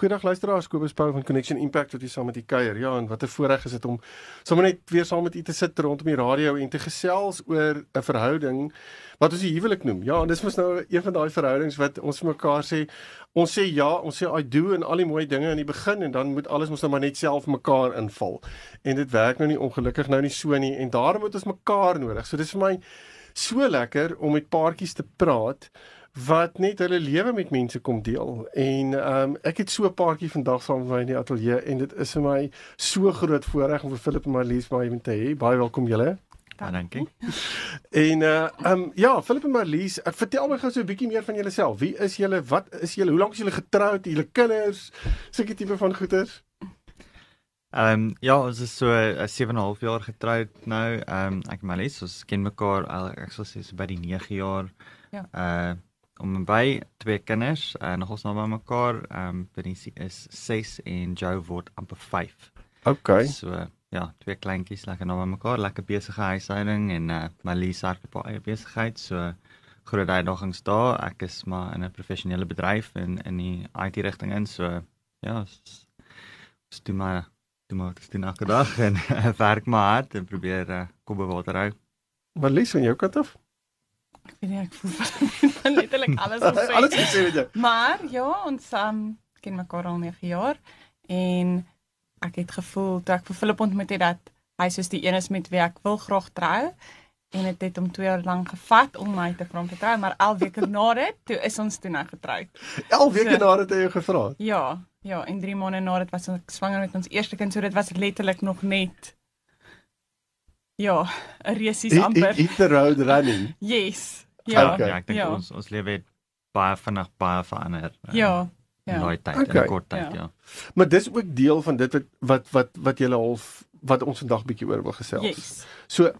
Goeiedag luisteraars, Kobus Pau van Connection Impact wat hier saam met u kuier. Ja, en wat 'n voorreg is dit om sommer net weer saam met u te sit rondom die radio en te gesels oor 'n verhouding wat ons die huwelik noem. Ja, en dis mos nou een van daai verhoudings wat ons mekaar sê, ons sê ja, ons sê I do en al die mooi dinge in die begin en dan moet alles mos nou maar net self mekaar inval. En dit werk nou nie ongelukkig nou nie so nie en daarom het ons mekaar nodig. So dis vir my so lekker om met paartjies te praat wat net hulle lewe met mense kom deel. En ehm um, ek het so 'n paartjie vandag saam met my in die ateljee en dit is vir my so groot voorreg om vir Philip en Marlies by my te hê. Baie welkom julle. Ja, dankie. En uh ehm um, ja, Philip en Marlies, uh, vertel my gou so 'n bietjie meer van julleself. Wie is julle? Wat is julle? Hoe lank is julle getroud? Julle kinders? Sulke tipe van goeters? Ehm um, ja, ons is so 'n uh, 7 en 'n half jaar getroud nou. Ehm um, ek en Marlies, ons ken mekaar al ek sou sê so by die 9 jaar. Ja. Uh om en by twee kinders, uh, nog ons nou by mekaar. Ehm um, Benisie is 6 en Joe word amper 5. Okay. So ja, twee kleintjies lekker nou by mekaar, lekker besige huishouding en uh Marlies het 'n paar eie besigheid, so groot uitdagings daar. Ek is maar in 'n professionele bedryf en in die IT rigting in, so ja, ons ons doen maar doen maar dit doen elke dag en werk maar hard en probeer uh, kop bo water hou. Marlies van jou kant af? Ek weet nie ek voel letterlik alles gesê. Alles gesê het jy. Maar ja, ons um, ken mekaar al 9 jaar en ek het gevoel toe ek vir Philip ontmoet het dat hy soos die een is met wie ek wil graag trou en dit het hom 2 jaar lank gevat om my te vra om te trou, maar 11 weke na dit, toe is ons toe nou getroud. 11 weke So- nadat hy jou gevra het. Ja, ja, en 3 maande na dit was ek swanger met ons eerste kind, so dit was letterlik nog net ja, 'n resies Hit amper. hit the road running. Yes. Ja. Okay. Ja, ek dink ja. ons ons lewe het baie vinnig baie verander. uh, Ja. In Ja. daai tyd, Okay. in kort tyd, Ja. ja. Maar dis ook deel van dit wat wat wat wat julle half wat ons vandag bietjie oor wil gesels. Yes. So,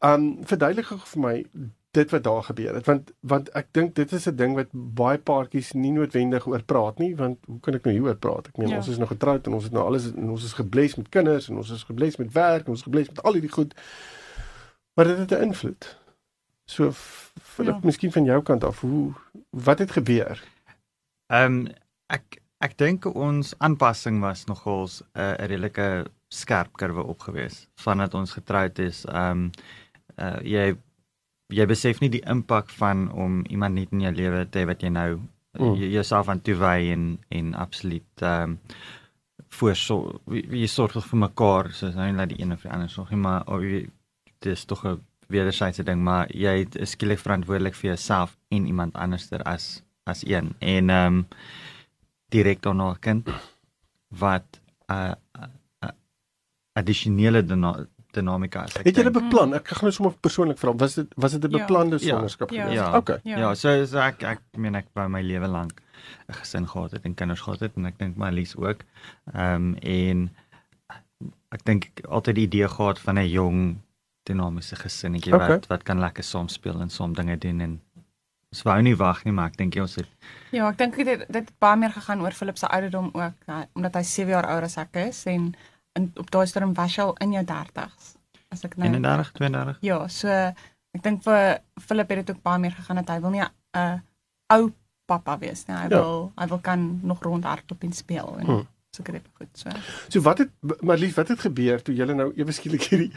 um verduidelik gou vir my dit wat daar gebeur het want want ek dink dit is 'n ding wat baie paartjies nie noodwendig oor praat nie want hoe kan ek nou hieroor praat? Ek meen Ja. ons is nou getroud en ons het nou alles en ons is gebless met kinders en ons is gebless met werk en ons is gebless met al hierdie goed. Maar dit het 'n invloed. So Philip, Ja. miskien van jou kant af, hoe wat het gebeur? Ehm ek ek dink ons aanpassing was nogals 'n uh, 'n redelike skerp kurwe op gewees vandat ons getroud is. Ehm uh, jy jy besef nie die impak van om iemand net in jou lewe te hê wat jy nou Mm. mm. jouself aan toewy en en absoluut ehm um, voorsorg jy sorg vir mekaar soos nou nie dat die een of die ander sorg nie maar oh, jy, dit is tog 'n wederwysige ding maar jy is skielik verantwoordelik vir jouself en iemand anderster as as een en ehm um, direk daarna 'n kind wat 'n uh, uh, uh, addisionele dyna dinamika is. ek Het julle dink. beplan? Ek gaan nou sommer persoonlik vra, was dit was dit 'n Ja. beplande Ja. swangerskap Ja. geweest? Ja. Okay. Ja, ja so, so ek ek meen ek by my lewe lank 'n gesin gehad het en kinders gehad het en ek dink my Lies ook. Ehm um, en ek dink altyd die idee gehad van 'n jong dinamiese gesinnetjie Okay. wat wat kan lekker saam speel en saam dinge doen en ons wou nie wag nie maar ek dink ons het Ja, ek dink dit dit het baie meer gegaan oor Philip se ouderdom ook, uh, omdat hy 7 jaar ouer as ek is en in, op daai stadium was hy al in jou 30s. As ek nou 31, 32. Ja, so ek dink vir Philip het dit ook baie meer gegaan dat hy wil nie 'n uh, ou pappa wees nie. Hy Ja. wil hy wil kan nog rondhardloop en speel en Hmm. Kry goed so. So wat het maar lief wat het gebeur toe julle nou ewe skielik hierdie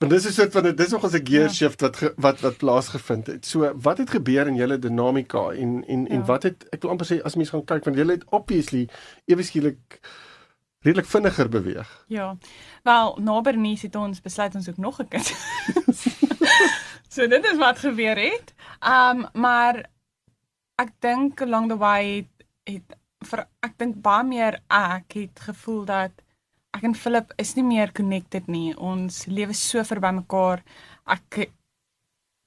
want dis 'n soort van dis nog 'n gear Ja. shift wat ge, wat wat plaasgevind het. So wat het gebeur in julle dinamika en en en Ja. wat het ek wil amper sê as mens gaan kyk want julle het obviously ewe skielik redelik vinniger beweeg. Ja. Wel, na Bernice het ons besluit ons ook nog 'n kind. so dit is wat gebeur het. Um maar ek dink along the way het, het vir ek dink baie meer ek het gevoel dat ek en Philip is nie meer connected nie. Ons lewe so verby mekaar. Ek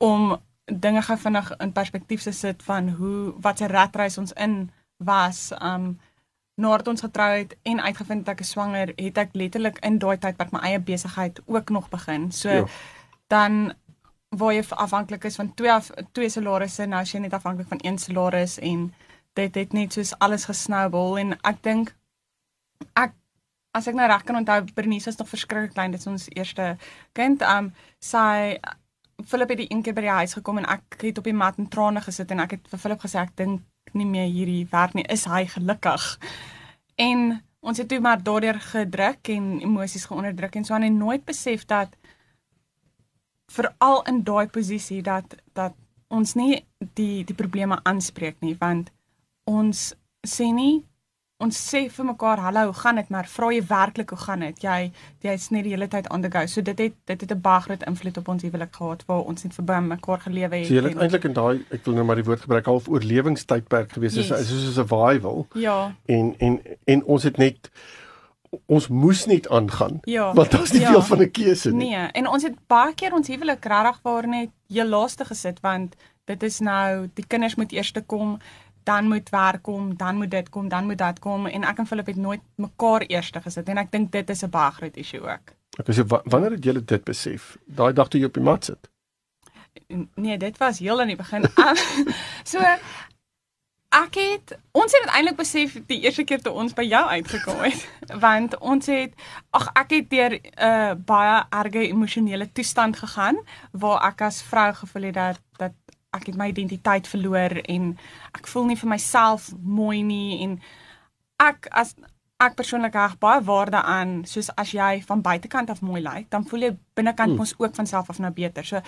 om dinge gou vinnig in perspektief te sit van hoe wat 'n ratreis ons in was. Um nadat ons getrou het en uitgevind het ek is swanger, het ek letterlik in daai tydperk my eie besigheid ook nog begin. So Ja. dan waar jy afhanklik is van twee af, twee salarisse, nou is jy net afhanklik van een salaris en dit het net soos alles gesnowball en ek dink ek as ek nou reg kan onthou Bernice is nog verskriklik klein, dit is ons eerste kind. Um sy Philip het die een keer by die huis gekom en ek het op die mat in trane gesit en ek het vir Philip gesê ek dink nie meer hierdie werk nie. Is hy gelukkig? En ons het toe maar daardeur gedruk en emosies geonderdruk en so aan en nooit besef dat veral in daai posisie dat dat ons nie die die probleme aanspreek nie want ons sê nie ons sê vir mekaar hallo gaan dit maar. Vra jy werklik hoe gaan dit? Jy jy's net die hele tyd on the go. So dit het dit het 'n baie groot invloed op ons huwelik gehad waar ons net verby mekaar gelewe het so jy het eintlik in daai ek wil nou maar die woord gebruik half oorlewingstydperk gewees. Yes. is soos 'n survival ja. En en en ons het net ons moes net aangaan ja, want daar's nie ja, veel van 'n keuse nie. Nee en ons het baie keer ons huwelik regtig waar net heel laaste gesit want dit is nou die kinders moet eers kom dan moet werk kom, dan moet dit kom, dan moet dat kom en ek en Philip het nooit mekaar eerste gesit en ek dink dit is 'n baie groot issue ook. Ek sê wanneer het julle dit besef? Daai dag toe jy op die mat sit. Nee, dit was heel aan die begin. so ek het ons het eintlik besef die eerste keer toe ons by jou uitgekom het want ons het ag ek het deur 'n uh, baie erge emosionele toestand gegaan waar ek as vrou gevoel het dat dat ek het my identiteit verloor en ek voel nie vir myself mooi nie en ek as ek persoonlik reg baie waarde aan soos as jy van buitekant af mooi lyk dan voel jy binnekant mos ook van self af nou beter. So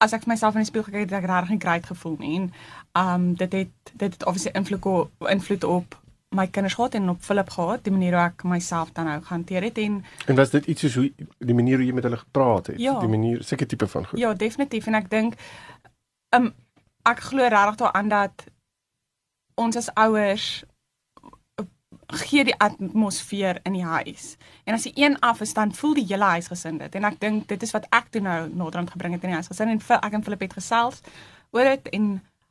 as ek vir myself in die spieël gekyk het, het ek regtig nie great gevoel nie en um dit het dit het obviously invloed op invloed op my kinders gehad en op Philip gehad die manier hoe ek myself dan nou gehanteer het en en was dit iets soos hoe die manier hoe jy met hulle gepraat het? Ja, die manier seker tipe van goed. Ja definitief. En ek dink um, ek glo regtig daaraan dat ons as ouers uh, gee die atmosfeer in die huis. En as die een af is dan voel die hele huis gesin dit. En ek dink dit is wat ek toe nou naderhand gebring het in die huis gesin en ek en Philip het gesels oor dit en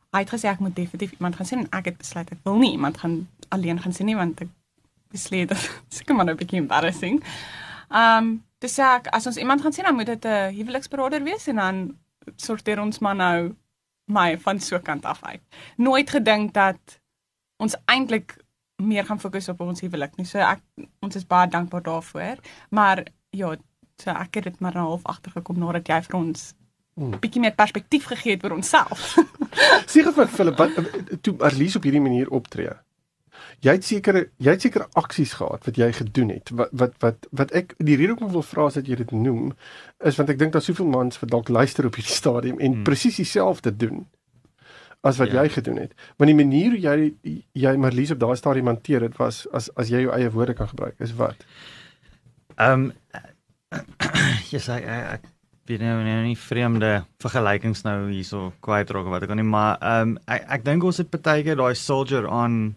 hy het gesê ek moet definitief iemand gaan sien en ek het besluit ek wil nie iemand gaan alleen gaan sien nie want ek besluit dit seker maar nou 'n bietjie embarrassing. Um dis ek as ons iemand gaan sien dan moet dit 'n huweliksberader wees en dan sorteer ons maar nou my van so kant af uit. Nooit gedink dat ons eintlik meer gaan fokus op ons huwelik nie. So ek ons is baie dankbaar daarvoor. Maar ja, so ek het dit maar half agtergekom nadat jy vir ons 'n hmm. bietjie meer perspektief gegee het oor onsself. Seker vir Philip wat toe Arlies op hierdie manier optree. Jy het seker jy het seker aksies gehad wat jy gedoen het. Wat wat wat wat ek die rede hoekom wil vra is dat jy dit noem is want ek dink daar soveel mans wat dalk luister op hierdie stadium en hmm. presies dieselfde doen as wat ja. jy gedoen het. Want die manier hoe jy jy Marlies op daai stadium hanteer dit was as as jy jou eie woorde kan gebruik is wat. Ehm um, jy sê ek weet nou nie, nie vreemde vergelykings nou hierso kwyt raak wat ek kan nie maar ehm um, ek ek dink ons het baie keer daai soldier on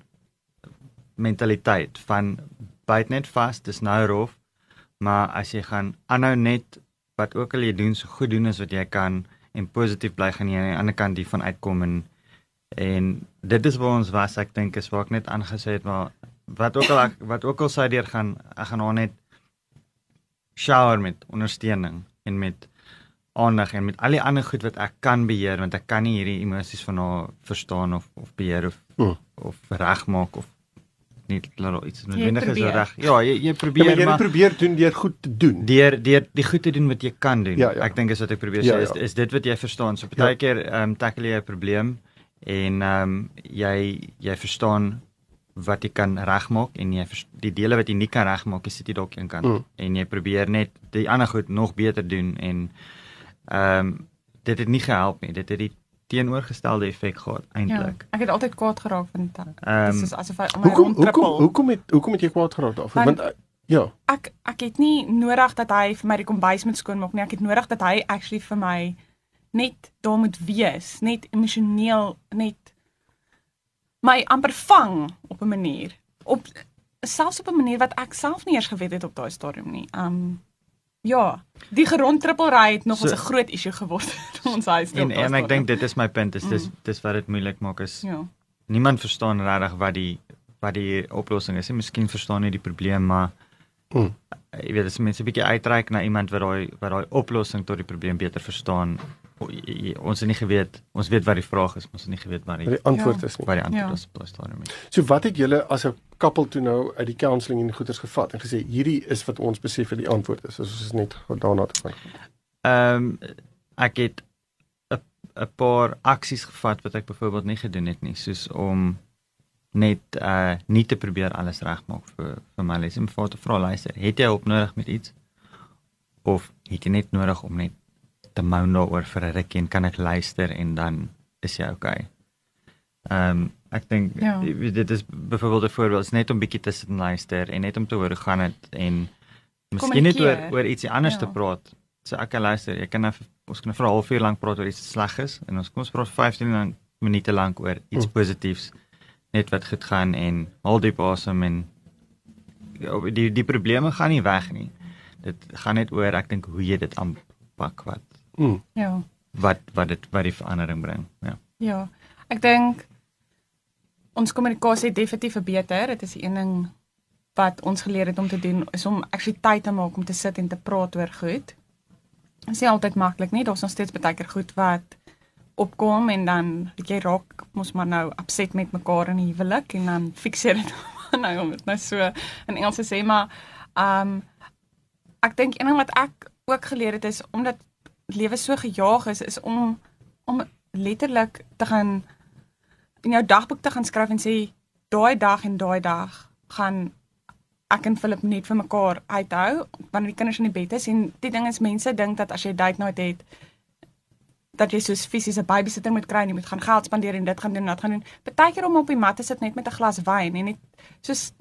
mentaliteit van byt net vas, dis nou rof. Maar as jy gaan aanhou net wat ook al jy doen so goed doen as wat jy kan en positief bly gaan jy aan die ander kant hiervan uitkom en en dit is waar ons was ek dink is waar ek net aangesê het maar wat ook al ek, wat ook al sy deur gaan ek gaan haar net shower met ondersteuning en met aandag en met al die ander goed wat ek kan beheer want ek kan nie hierdie emosies van haar verstaan of of beheer of mm. of regmaak of nie laat iets noodwendig is reg. Ja, jy jy probeer ja, maar jy probeer doen deur goed te doen. Deur deur die goed te doen wat jy kan doen. Ja, ja. Ek dink is wat ek probeer ja, sê is ja. is dit wat jy verstaan. So baie ja. keer ehm um, tackle jy 'n probleem en ehm um, jy jy verstaan wat jy kan regmaak en jy die dele wat jy nie kan regmaak, jy sit jy dalk een kant mm. en jy probeer net die ander goed nog beter doen en ehm um, dit het nie gehelp nie. Dit het die teenoorgestelde effek gehad eintlik. Ja, ek het altyd kwaad geraak van dit. Um, dit is asof hy om my hoekom, hoekom hoekom het hoekom het jy kwaad geraak daarvoor? Want, want uh, ja. Ek ek het nie nodig dat hy vir my die kombuis moet skoonmaak nie. Ek het nodig dat hy actually vir my net daar moet wees, net emosioneel net my amper vang op 'n manier. Op selfs op 'n manier wat ek self nie eers geweet het op daai stadium nie. Um Ja, die grondtrippelry het nog so, 'n groot issue geword in ons huis. En en ek dink dit is my punt is dis mm. dis wat dit moeilik maak is. Ja. Niemand verstaan regtig wat die wat die oplossing is. Miskien verstaan jy die probleem, maar mm. jy weet as mense 'n bietjie uitreik na iemand wat daai wat daai oplossing tot die probleem beter verstaan ons het nie geweet ons weet wat die vraag is, maar ons het nie geweet wat die Die antwoord Ja. is nie. wat die antwoord Ja. is op daai stadium nie. So wat het julle as 'n koppel toe nou uit die counselling en goeders gevat en gesê hierdie is wat ons besef wat die antwoord is. As ons is net daarna te gaan. Ehm ek het 'n paar aksies gevat wat ek byvoorbeeld nie gedoen het nie, soos om net uh nie te probeer alles regmaak vir vir my lesie, maar te vra luister, het jy hulp nodig met iets? Of het jy net nodig om net te mou daaroor vir 'n rukkie en kan ek luister en dan is jy okay. Ehm um, ek dink Ja. dit is byvoorbeeld 'n voorbeeld, is net om bietjie te sit en luister en net om te hoor hoe gaan dit en miskien net oor oor ietsie anders te Ja. praat. So ek kan luister, jy kan nou ons kan nou vir 'n halfuur lank praat oor iets sleg is en ons kom ons praat 15 lang, minute lank oor iets Mm. positiefs net wat goed gaan en haal diep asem en ja, die die probleme gaan nie weg nie. Dit gaan net oor ek dink hoe jy dit aanpak wat Mm. Ja. wat wat dit wat die verandering bring. Ja. Ja. Ek dink ons kommunikasie het definitief verbeter. Dit is die een ding wat ons geleer het om te doen is om actually tyd te maak om te sit en te praat oor goed. Dit is nie altyd maklik nie. Daar's nog steeds baie keer goed wat opkom en dan weet jy raak mos maar nou upset met mekaar in die huwelik en dan jy dit nou om dit nou so in Engels te sê maar ehm um, ek dink een ding wat ek ook geleer het is omdat lewe so gejaag is is om om letterlik te gaan in jou dagboek te gaan skryf en sê daai dag en daai dag gaan ek en Philip net vir mekaar uithou wanneer die kinders in die bed is en die ding is mense dink dat as jy date night het dat jy soos fisiese babysitter moet kry en jy moet gaan geld spandeer en dit gaan doen en dat gaan doen. Partykeer om op die mat te sit net met 'n glas wyn en net soos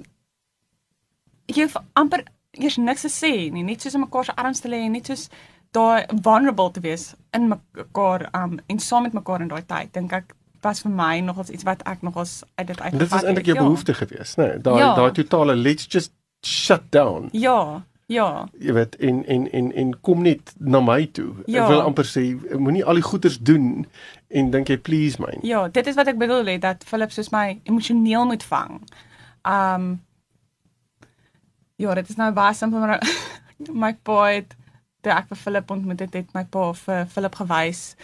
jy hoef amper eers niks te sê nie, net soos in mekaar se arms te lê en net soos daai vulnerable te wees in mekaar um en saam met mekaar in daai tyd dink ek was vir my nogals iets wat ek nogals uit dit uitgevat dit was eintlik jou ja. behoefte geweest, né? Nee, daai Ja. daai totale let's just shut down. Ja, ja. Jy weet en en en en kom net na my toe. Ja. Ek wil amper sê moenie al die goeders doen en dink jy please my. Ja, dit is wat ek bedoel het dat Philip soos my emosioneel moet vang. Um Ja, dit is nou baie simpel maar my pa het toe ek vir Philip ontmoet het, het my pa vir Philip gewys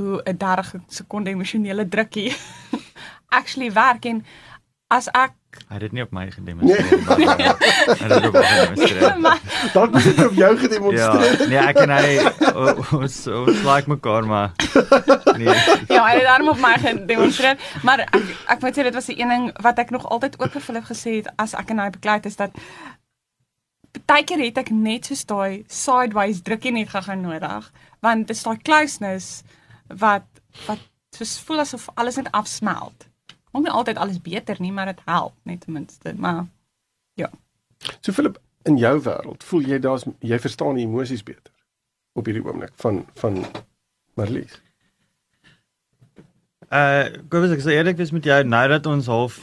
hoe 'n 30 sekonde emosionele drukkie actually werk en as ek Hy het dit nie op my gedemonstreer nie. uh, Hy het dit op my gedemonstreer. maar Dalk moet dit op jou gedemonstreer. Ja, nee, ek en hy ons ons like mekaar maar nee. ja, hy het daarom op my gedemonstreer, maar ek ek moet sê dit was die een ding wat ek nog altyd ook vir Philip gesê het as ek en hy beklei het is dat partykeer het ek net so daai sideways drukkie net gegaan nodig, want dit is daai closeness wat wat soos voel asof alles net afsmelt. Kom nie altyd alles beter nie, maar dit help net ten minste, maar So Philip, in jou wêreld, voel jy daar's jy verstaan die emosies beter op hierdie oomblik van van Marlies. Uh, Kobus, ek sê eerlik wees met jou, nou dat ons half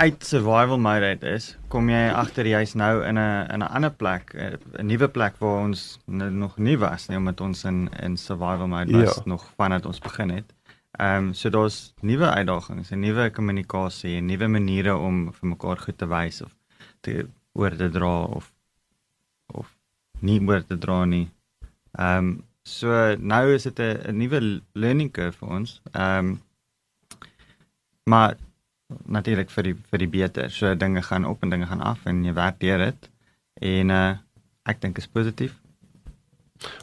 uit survival mode uit is, kom jy agter jy's nou in 'n in 'n ander plek, eh, 'n nuwe plek waar ons nog nie was nie, omdat ons in in survival mode was Ja. nog vandat ons begin het. Ehm um, so daar's nuwe uitdagings, 'n nuwe kommunikasie, 'n nuwe maniere om vir mekaar goed te wys of te oor te dra of of nie oor te dra nie. Ehm um, so nou is dit 'n nuwe learning curve vir ons. Ehm um, maar natuurlik vir die vir die beter. So dinge gaan op en dinge gaan af en jy werk deur dit. En uh ek dink is positief.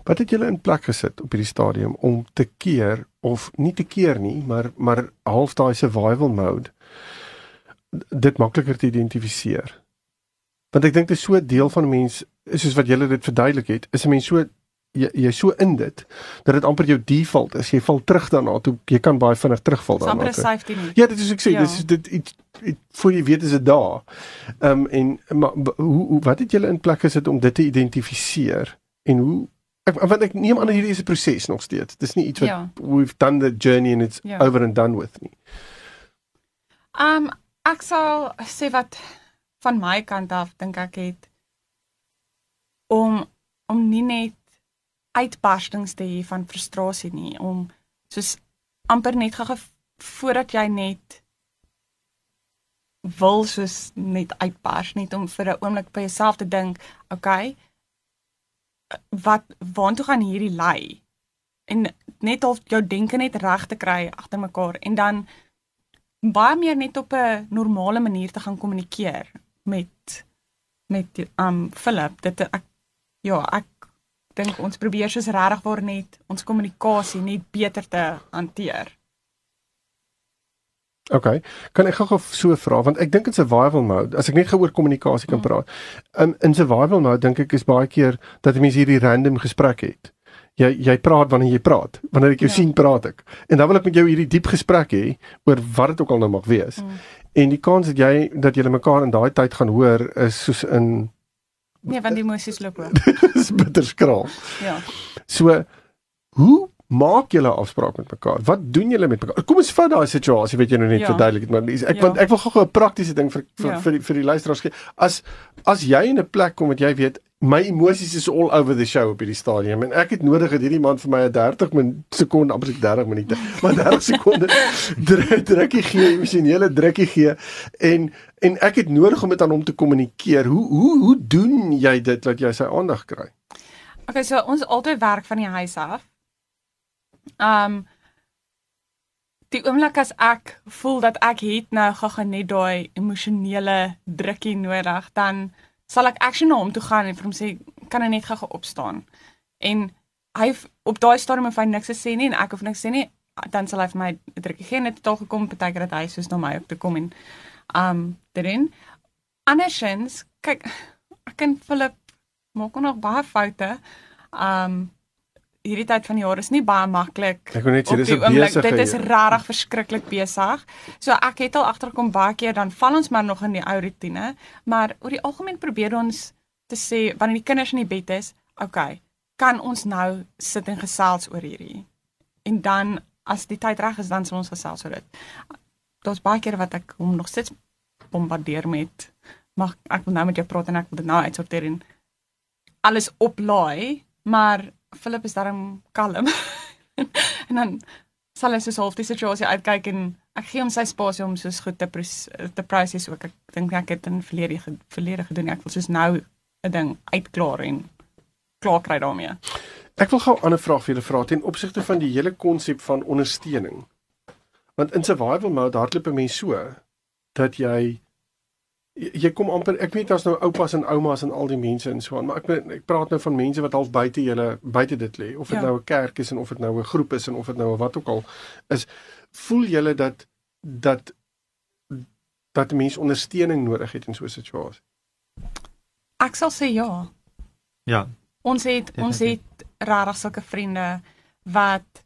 Wat het julle in plek gesit op hierdie stadium om te keer of nie te keer nie, maar maar half daai survival mode dit makliker te identifiseer? Want ek dink dit is so 'n deel van mens, soos wat julle dit verduidelik het, is 'n mens so jy jy so in dit dat dit amper jou default is. Jy val terug daarna toe jy kan baie vinnig terugval amper daarna. toe. safety net. Ja, dit is ek sê, Ja. dis is dit iets voor jy weet is dit daar. Ehm um, en maar hoe, hoe wat het julle in plek gesit om dit te identifiseer en hoe ek want ek neem aan hierdie is 'n proses nog steeds. Dis nie iets wat Ja. we've done the journey and it's Ja. over and done with nie. Um ek sal sê wat van my kant af dink ek het om om nie net uitbarstings te hê van frustrasie nie, om soos amper net gou voordat jy net wil soos net uitbars net om vir 'n oomblik by jouself te dink, okay, wat waartoe gaan hierdie lei? En net al jou denke net reg te kry agter mekaar en dan baie meer net op 'n normale manier te gaan kommunikeer met met um Philip. Dit ek ja, ek dink ons probeer soos regtig waar net ons kommunikasie net beter te hanteer. OK. Kan ek gou so vra want ek dink in survival mode, as ek net geoor kommunikasie kan mm. praat. Um, in survival mode dink ek is baie keer dat mense hierdie random gesprek het. Jy jy praat wanneer jy praat. Wanneer ek jou ja. sien, praat ek. En dan wil ek met jou hierdie diep gesprek hê oor wat dit ook al nou mag wees. Mm. En die kans dat jy dat julle mekaar in daai tyd gaan hoor is soos in Nee, want die emosies loop oor. Dis bitter skraal. Ja. So hoe maak julle afspraak met mekaar? Wat doen julle met mekaar? Kom ons vat daai situasie wat jy nou net ja. verduidelik het, maar ek ja. want ek wil gou 'n praktiese ding vir vir, ja. vir die vir die luisteraars gee. As as jy in 'n plek kom wat jy weet my emosies is all over the show op hierdie stadium en ek het nodig dat hierdie man vir my 'n 30 min sekonde amper 30 minute maar 30 sekonde drukkie gee emosionele drukkie gee en en ek het nodig om dit aan hom te kommunikeer. Hoe hoe hoe doen jy dit dat jy sy aandag kry? Okay so ons altyd werk van die huis af. Um die oomblik as ek voel dat ek het nou gou net daai emosionele drukkie nodig, dan sal ek aksie na hom toe gaan en vir hom sê kan hy net gou opstaan. En hy op daai stadium of hy niks sê nie en ek hoef niks sê nie, dan sal hy vir my 'n drukkie gee net tot gekom partykeer dat hy soos na my op te kom en um daarin andersins kyk ek en Philip maak nog baie foute. Um hierdie tyd van die jaar is nie baie maklik. Ek wil net sê dis 'n besige. Dit is regtig verskriklik besig. So ek het al agterkom baie keer dan val ons maar nog in die ou rotine, maar oor die algemeen probeer ons te sê wanneer die kinders in die bed is, okay, kan ons nou sit en gesels oor hierdie. En dan as die tyd reg is dan sal ons gesels oor dit. Daar's baie keer wat ek hom nog steeds bombardeer met mag ek wil nou met jou praat en ek wil dit nou uitsorteer en alles oplaai, maar Philip is daarom kalm. en dan sal hy soos half die situasie uitkyk en ek gee hom sy spasie om soos goed te te proses ook. Ek dink ek het in verlede verlede gedoen. Ek wil soos nou 'n ding uitklaar en klaar kry daarmee. Ek wil gou 'n ander vraag vir julle vra ten opsigte van die hele konsep van ondersteuning. Want in survival mode hardloop 'n mens so dat jy jy kom amper ek weet daar's nou oupas en oumas en al die mense en so aan maar ek ek praat nou van mense wat half buite julle buite dit lê. Of dit ja. nou 'n kerk is en of dit nou 'n groep is en of dit nou wat ook al is voel julle dat dat dat mense ondersteuning nodig het in so 'n situasie? Ek sal sê ja. Ja. Ons het ja, ons het rarig sulke vriende wat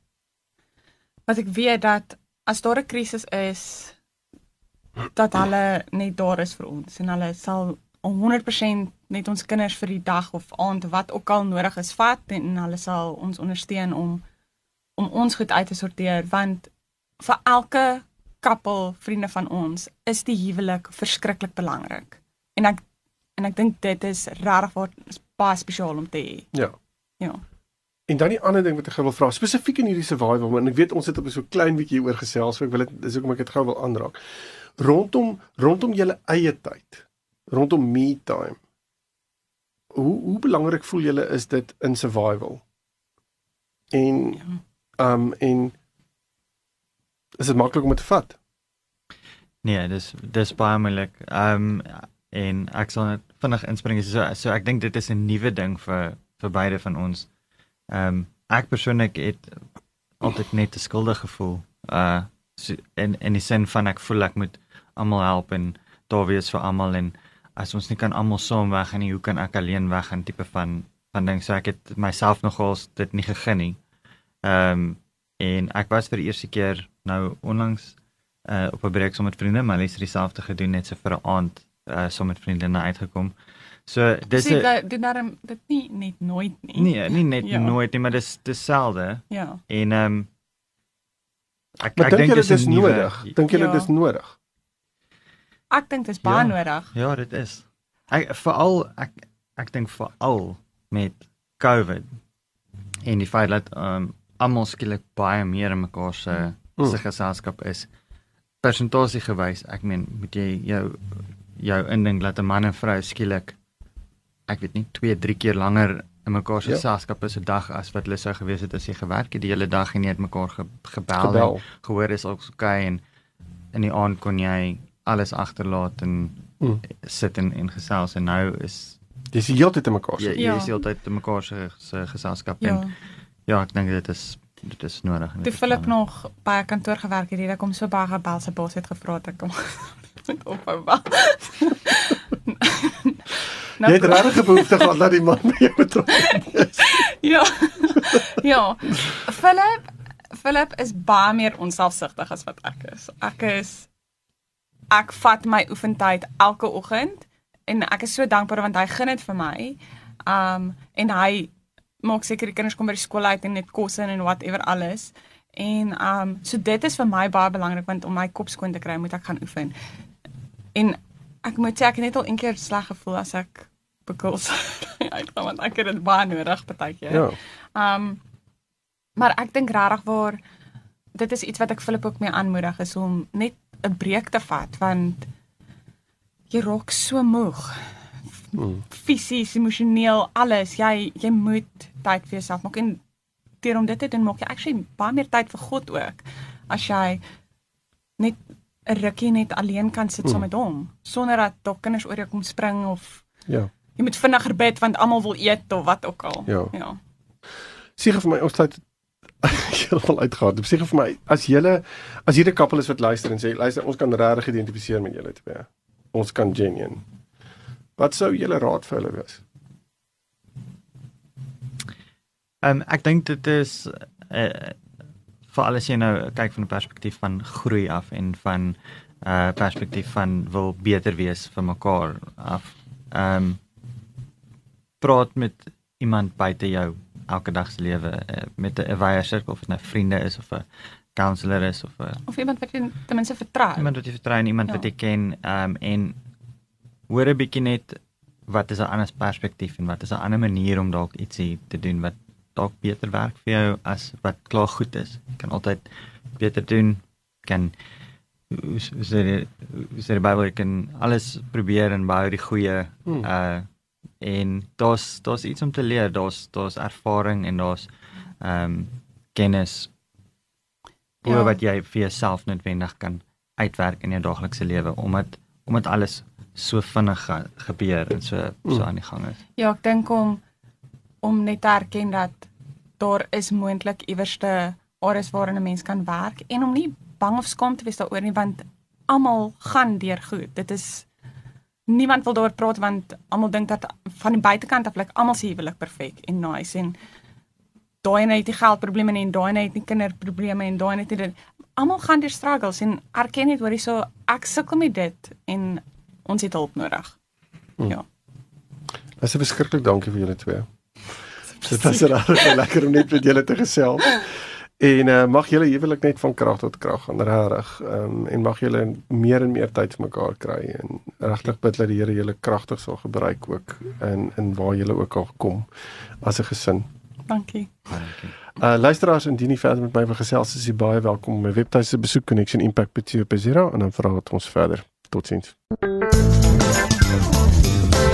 wat ek weet dat as daar 'n krisis is dat hulle net daar is vir ons en hulle sal 100% net ons kinders vir die dag of aand wat ook al nodig is vat en hulle sal ons ondersteun om om ons goed uit te sorteer want vir elke koppel vriende van ons is die huwelik verskriklik belangrik en ek en ek dink dit is regtig wat baie spesiaal om te hê. Ja. Ja. En dan die ander ding wat ek wil vra, spesifiek in hierdie survival, en ek weet ons het op so 'n klein bietjie oor gesels, so ek wil dit dis hoekom ek dit gou wil aanraak rondom rondom julle eie tyd rondom me time hoe hoe belangrik voel julle is dit in survival? En ja. um en is dit maklik om dit te vat? Nee dis dis baie moeilik. Um en ek sal net vinnig inspring. So so ek dink dit is 'n nuwe ding vir vir beide van ons. Um ek persoonlik het altyd net 'n skuldige gevoel. Uh so, in in die sin van ek voel ek moet almal help en daar wees vir almal en as ons nie kan almal saam weg en hoe kan ek alleen weg en tipe van van ding so ek het myself nogals dit nie gegee nie. Ehm um, en ek was vir die eerste keer nou onlangs uh op 'n breek saam met vriende, maar hulle het dieselfde gedoen net so vir 'n aand uh saam met vriendinne uitgekom. So dis dit dit daarom dit nie net nooit nie. Nee, nie net ja. nooit nie, maar dis dieselfde. Ja. En ehm um, ek ek dink dit is nodig. Dink jy dit is nodig? Ek dink dit is baie ja, nodig. Ja, dit is. Ek veral ek ek dink veral met COVID en die feit dat um, almal skielik baie meer in mekaar se mm. se geselskap is. Persentasie gewys, ek meen, moet jy jou jou indink dat 'n man en vrou skielik ek weet nie 2, 3 keer langer in mekaar se Ja. geselskap is 'n dag as wat hulle sou gewees het as jy gewerk het die hele dag en jy het mekaar ge, gebel, Gebel. en gehoor is ook okay en in die aand kon jy alles agterlaat en Mm. sit en en gesels en nou is Dis die hele tyd in mekaar jy, jy Ja. is heeltyd in mekaar se se geselskap Ja. en ja, ek dink dit is dit is nodig. Toe Philip nog by 'n kantoor gewerk het, het ek hom so baie gebel sy bos het gevra ek kom moet ophou bel. Jy het regtig behoefte gehad dat die man by jou betrokke is. Ja. ja. Philip Philip is baie meer onselfsugtig as wat ek is. Ek is ek vat my oefentyd elke oggend en ek is so dankbaar want hy gun dit vir my. Um en hy maak seker die kinders kom by die skool uit en net kos in en whatever alles. En um so dit is vir my baie belangrik want om my kop skoon te kry moet ek gaan oefen. En ek moet sê ek het net al een keer sleg gevoel as ek bekos uitgaan want ek het dit baie nodig partykeer. Ja. Um maar ek dink regtig waar dit is iets wat ek Philip ook mee aanmoedig is om net 'n breek te vat want jy raak so moeg. Mm. Fisies, emosioneel, alles. Jy jy moet tyd vir jouself maak en deur om dit te doen maak jy actually baie meer tyd vir God ook. As jy net 'n rukkie net alleen kan sit saam Mm. met hom sonder dat daar kinders oor jou kom spring of Ja. jy moet vinniger bid want almal wil eet of wat ook al. Ja. Ja. Seker vir my ons tyd heeltemal uitgegaan. Dit seker vir my as julle as hierdie koppel is wat luister en sê luister ons kan regtig identifiseer met julle twee. Ons kan genuine. Wat sou julle raad vir hulle wees? Ehm um, ek dink dit is uh vir alles jy nou kyk van 'n perspektief van groei af en van 'n uh, perspektief van wil beter wees vir mekaar af. Ehm um, praat met iemand buite jou elke dag se lewe uh, met 'n wye sirkel of dit nou vriende is of 'n counselor is of 'n Of iemand wat jy ten minste vertrou. iemand wat jy vertrou en iemand Ja. wat jy ken ehm um, en hoor 'n bietjie net wat is 'n ander perspektief en wat is 'n ander manier om dalk ietsie te doen wat dalk beter werk vir jou as wat klaar goed is. Jy kan altyd beter doen. Kan sê jy hoe sê die Bybel jy kan alles probeer en bou die goeie Hmm. uh en daar's daar's iets om te leer. Daar's daar's ervaring en daar's ehm um, kennis oor Ja. wat jy vir jouself noodwendig kan uitwerk in jou daaglikse lewe omdat omdat alles so vinnig gebeur en so so Mm. aan die gang is. Ja, ek dink om om net te erken dat daar is moontlik iewerste areas waarin 'n mens kan werk en om nie bang of skaam te wees daaroor nie want almal gaan deur goed. Dit is niemand wil daaroor praat want almal dink dat van die buitekant af lyk almal se huwelik perfek en nice en daai net die geldprobleme nie en daai net nie kinderprobleme en daai net nie dit almal gaan deur struggles en erken net hoor hierso ek sukkel met dit en ons het hulp nodig. Ja. Dis verskriklik dankie vir julle twee. Dit was regtig lekker om net met julle te gesels. En uh, mag julle huwelik net van krag tot krag gaan regtig. Ehm um, en mag julle meer en meer tyd vir mekaar kry en regtig bid dat die Here julle kragtig sal gebruik ook in in waar julle ook al kom as 'n gesin. Dankie. Dankie. Uh luisteraars indien jy verder met my wil gesels, is jy baie welkom om my webtuiste besoek connectionimpact.co.za en dan praat ons verder. Totsiens.